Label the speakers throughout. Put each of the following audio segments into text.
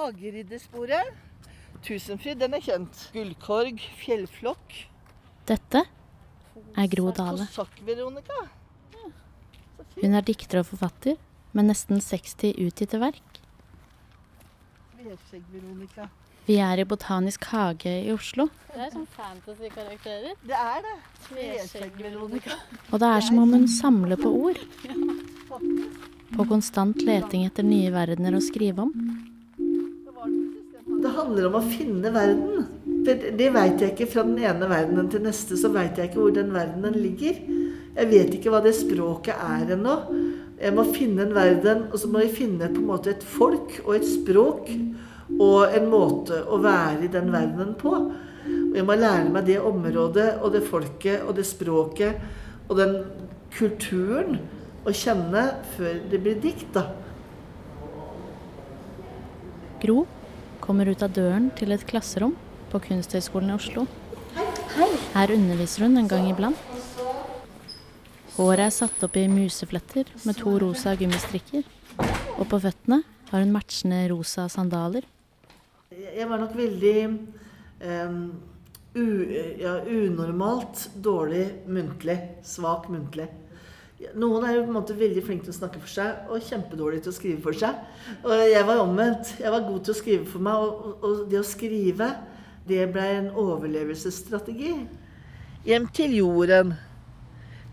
Speaker 1: Hageriddersporet. Tusenfryd, den er kjent. Gullkorg, fjellflokk.
Speaker 2: Dette er Gro Dale. Hun er dikter og forfatter med nesten 60 utgitte verk. Vi er i Botanisk hage i Oslo,
Speaker 3: Det er sånn fantasy-karakterer.
Speaker 1: Det er det.
Speaker 3: Tveskjegg-Veronica.
Speaker 2: og det er som om hun samler på ord. På konstant leting etter nye verdener å skrive om.
Speaker 1: Det handler om å finne verden. For det veit jeg ikke fra den ene verdenen til neste, så veit jeg ikke hvor den verdenen ligger. Jeg vet ikke hva det språket er ennå. Jeg må finne en verden, og så må jeg finne på en måte et folk og et språk og en måte å være i den verdenen på. Og jeg må lære meg det området og det folket og det språket og den kulturen å kjenne før det blir dikt, da.
Speaker 2: Gro kommer ut av døren til et klasserom på Kunsthøgskolen i Oslo. Her underviser hun en gang iblant. Håret er satt opp i musefletter med to rosa gummistrikker. Og på føttene har hun matchende rosa sandaler.
Speaker 1: Jeg var nok veldig um, u, ja, unormalt dårlig muntlig. Svak muntlig. Noen er jo på en måte veldig flinke til å snakke for seg, og kjempedårlige til å skrive for seg. Og jeg var omvendt. Jeg var god til å skrive for meg, og, og, det å skrive, det ble en overlevelsesstrategi. Hjem til jorden.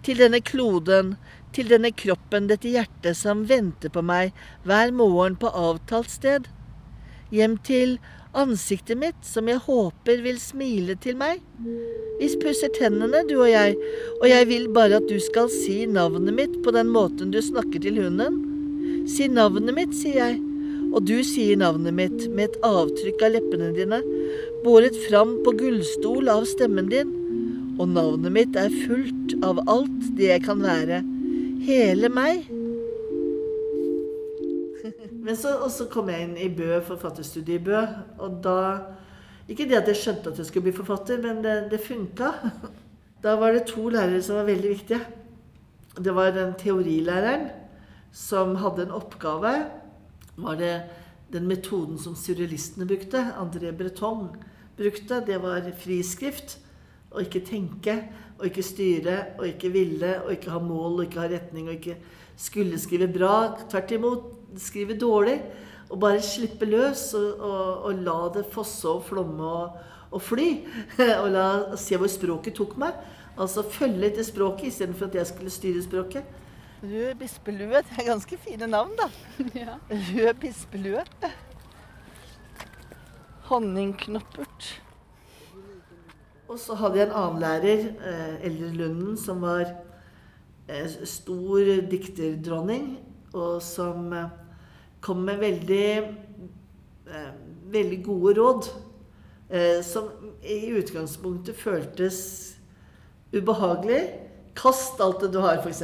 Speaker 1: Til denne kloden. Til denne kroppen, dette hjertet som venter på meg hver morgen på avtalt sted. Hjem til ansiktet mitt, som jeg håper vil smile til meg. Vi pusser tennene, du og jeg, og jeg vil bare at du skal si navnet mitt på den måten du snakker til hunden. Si navnet mitt, sier jeg, og du sier navnet mitt med et avtrykk av leppene dine, båret fram på gullstol av stemmen din, og navnet mitt er fullt av alt det jeg kan være, hele meg. Men så, så kom jeg inn i Bø, forfatterstudiet i Bø. Og da Ikke det at jeg skjønte at jeg skulle bli forfatter, men det, det funka. Da var det to lærere som var veldig viktige. Det var den teorilæreren som hadde en oppgave. Var det den metoden som surrealistene brukte, André Breton brukte, det var friskrift. Å ikke tenke, og ikke styre, og ikke ville, og ikke ha mål, og ikke ha retning, og ikke skulle skrive bra. Tvert imot skrive dårlig. Og bare slippe løs og, og, og la det fosse og flomme og, og fly. og la, se hvor språket tok meg. Altså følge etter språket istedenfor at jeg skulle styre språket. Rød bispelue. Det er ganske fine navn, da.
Speaker 3: Ja.
Speaker 1: Rød bispelue. Honningknoppert. Og så hadde jeg en annen lærer, eh, Eldre Lunden, som var eh, stor dikterdronning, og som eh, kom med veldig, eh, veldig gode råd. Eh, som i utgangspunktet føltes ubehagelig. Kast alt det du har, f.eks.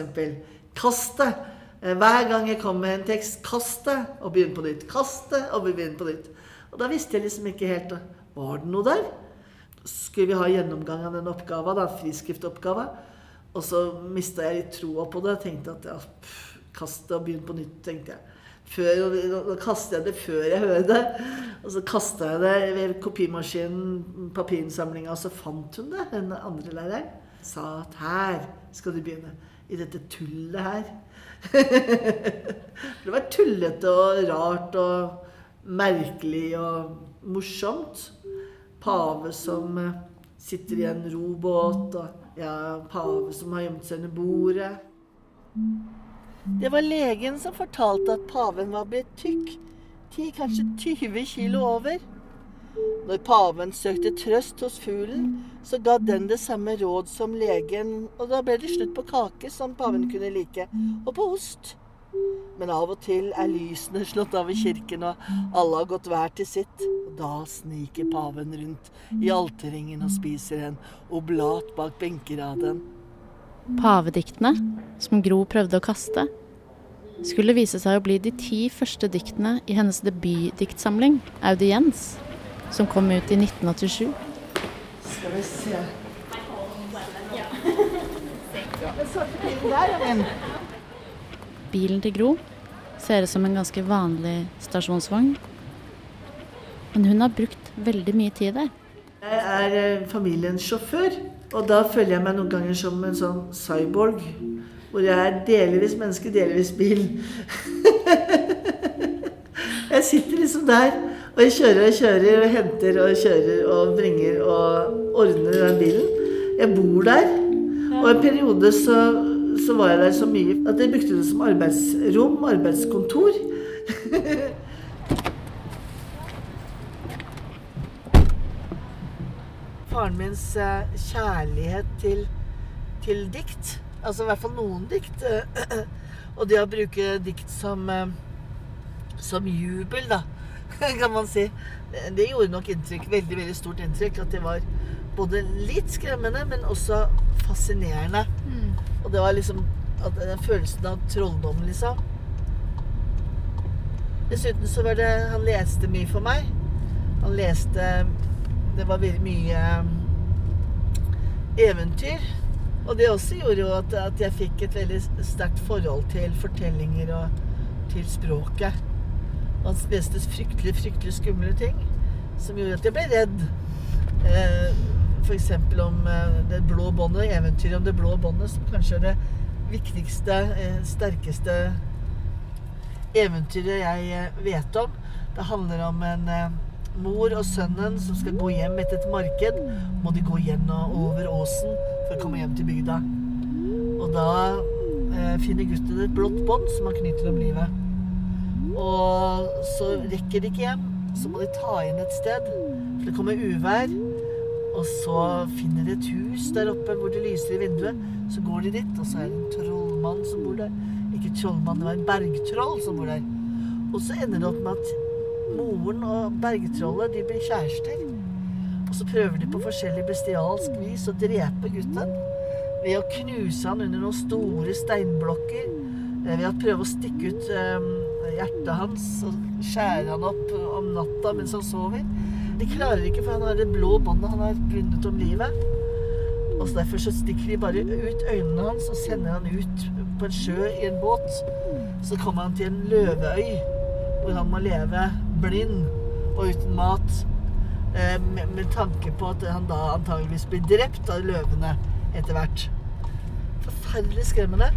Speaker 1: Kast det. Hver gang jeg kom med en tekst, kast det og begynn på nytt. Kast det og begynn på nytt. Og da visste jeg liksom ikke helt Var det noe der? Skulle vi ha gjennomgang av den oppgaven, da, friskriftoppgaven? Og så mista jeg litt troa på det. og tenkte at ja, pff, kast det og begynn på nytt, tenkte jeg. Før, og da kastet jeg det før jeg hørte det. Og så kasta jeg det ved kopimaskinen, papirinnsamlinga, og så fant hun det, den andre læreren. Sa at her skal du begynne. I dette tullet her. det var tullete og rart og merkelig og morsomt. Pave som eh, sitter i en robåt, og ja, pave som har gjemt seg under bordet. Det var legen som fortalte at paven var blitt tykk. 10, kanskje 20 kilo over. Når paven søkte trøst hos fuglen, så ga den det samme råd som legen, og da ble det slutt på kake, som paven kunne like, og på ost. Men av og til er lysene slått av i kirken, og alle har gått hver til sitt. Og da sniker paven rundt i alterringen og spiser en oblat bak benkeraden.
Speaker 2: Pavediktene, som Gro prøvde å kaste, skulle vise seg å bli de ti første diktene i hennes debutdiktsamling, 'Audiens', som kom ut i 1987.
Speaker 1: Skal vi se bilen
Speaker 2: til Gro ser ut som en ganske vanlig stasjonsvogn. Men hun har brukt veldig mye tid der.
Speaker 1: Jeg er eh, familiens sjåfør, og da føler jeg meg noen ganger som en sånn cyborg. Hvor jeg er delvis menneske, delvis bil. jeg sitter liksom der, og jeg kjører og kjører og henter og kjører og bringer og ordner den bilen. Jeg bor der. Og en periode så, så var jeg der så mye at jeg brukte det som arbeidsrom, arbeidskontor. Faren mins eh, kjærlighet til, til dikt, altså i hvert fall noen dikt, og det å bruke dikt som, eh, som jubel, da, kan man si, det gjorde nok inntrykk, veldig, veldig stort inntrykk, at det var både litt skremmende, men også fascinerende. Og det var liksom den følelsen av trolldom, liksom. Dessuten så var det Han leste mye for meg. Han leste Det var veldig mye um, eventyr. Og det også gjorde jo at, at jeg fikk et veldig sterkt forhold til fortellinger og til språket. Man leste fryktelig, fryktelig skumle ting som gjorde at jeg ble redd. Eh, F.eks. om eh, det blå båndet, eventyret om det blå båndet, som kanskje er det viktigste, eh, sterkeste eventyret jeg eh, vet om. Det handler om en mor og sønnen som skal gå hjem etter et marked. Må de gå gjennom over åsen for å komme hjem til bygda. Og da eh, finner gutten et blått bånd som han knytter om livet. Og så rekker de ikke hjem. Så må de ta inn et sted. For det kommer uvær. Og så finner de et hus der oppe hvor det lyser i vinduet. Så går de dit, og så er det en trollmann som bor der. Ikke trollmann, det var en bergtroll som bor der. Og så ender det opp med at moren og bergtrollet de blir kjærester. Og så prøver de på forskjellig bestialsk vis å drepe gutten. Ved å knuse han under noen store steinblokker. Eh, ved å prøve å stikke ut um, hjertet hans og skjære han opp om natta mens han sover. De klarer ikke, for han har det blå båndet han har bundet om livet. Og så Derfor så stikker de bare ut øynene hans og sender han ut på en sjø i en båt. Så kommer han til en løveøy hvor han må leve blind og uten mat. Eh, med, med, tanke på at han da antageligvis blir drept av løvene etter hvert. Forferdelig skremmende.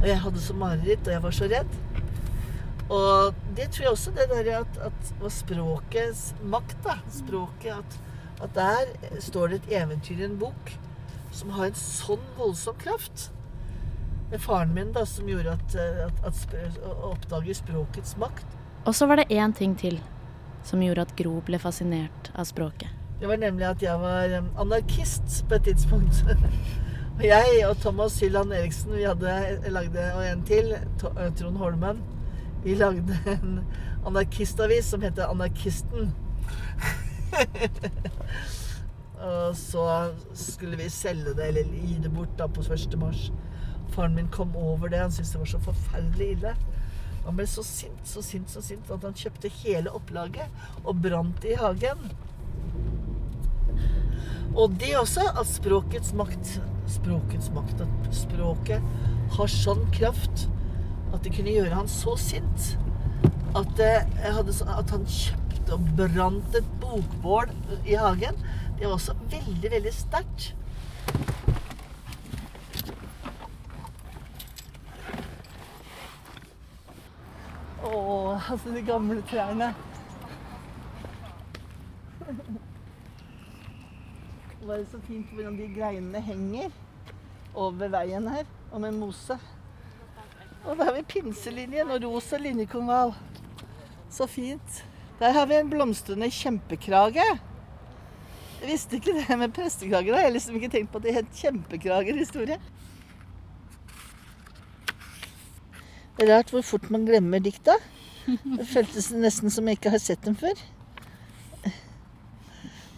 Speaker 1: Og jeg hadde så mareritt, og jeg var så redd. Og det tror jeg også, det der at, at språkets makt, da. Språket at, at der står det et eventyr i en bok som har en sånn voldsom kraft. Det er faren min da, som gjorde at, at, at å oppdage språkets makt.
Speaker 2: Og så var det én ting til som gjorde at Gro ble fascinert av språket.
Speaker 1: Det var nemlig at jeg var anarkist på et tidspunkt. og jeg og Thomas Hylland Eriksen, vi hadde lagde, og en til, Trond Holmen vi lagde en anarkistavis som heter Anarkisten. og så skulle vi selge det, eller gi det bort, da på 1. mars. Faren min kom over det. Han syntes det var så forferdelig ille. Han ble så sint, så sint, så sint at han kjøpte hele opplaget og brant det i hagen. Og det også, at språkets makt Språkets makt At språket har sånn kraft at det kunne gjøre han så sint at, eh, hadde, at han kjøpte og brant et bokbål i hagen. Det var også veldig, veldig sterkt. Å, altså de gamle trærne. Det var så fint hvordan de greinene henger over veien her, og med mose. Og der har vi pinselinjen og rosa linjekonval. Så fint. Der har vi en blomstrende kjempekrage. Jeg visste ikke det med prestekrager. Jeg har liksom ikke tenkt på at det het kjempekrager-historie. Det er rart hvor fort man glemmer dikta. Det føltes nesten som jeg ikke har sett dem før.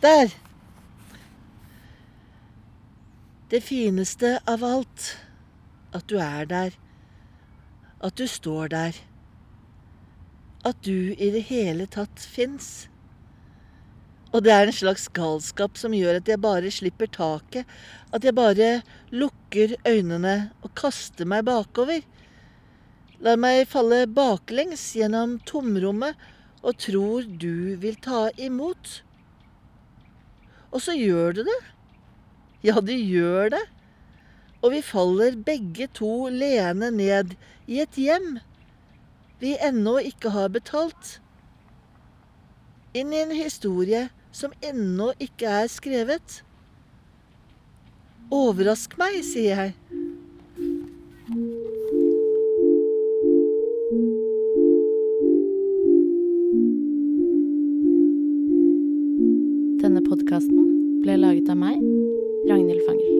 Speaker 1: Der. Det fineste av alt, at du er der at du står der. At du i det hele tatt fins. Og det er en slags galskap som gjør at jeg bare slipper taket. At jeg bare lukker øynene og kaster meg bakover. Lar meg falle baklengs gjennom tomrommet og tror du vil ta imot. Og så gjør du det. Ja, du gjør det. Og vi faller begge to leende ned i et hjem vi ennå ikke har betalt. Inn i en historie som ennå ikke er skrevet. Overrask meg, sier jeg.
Speaker 2: Ragnhild Fangel.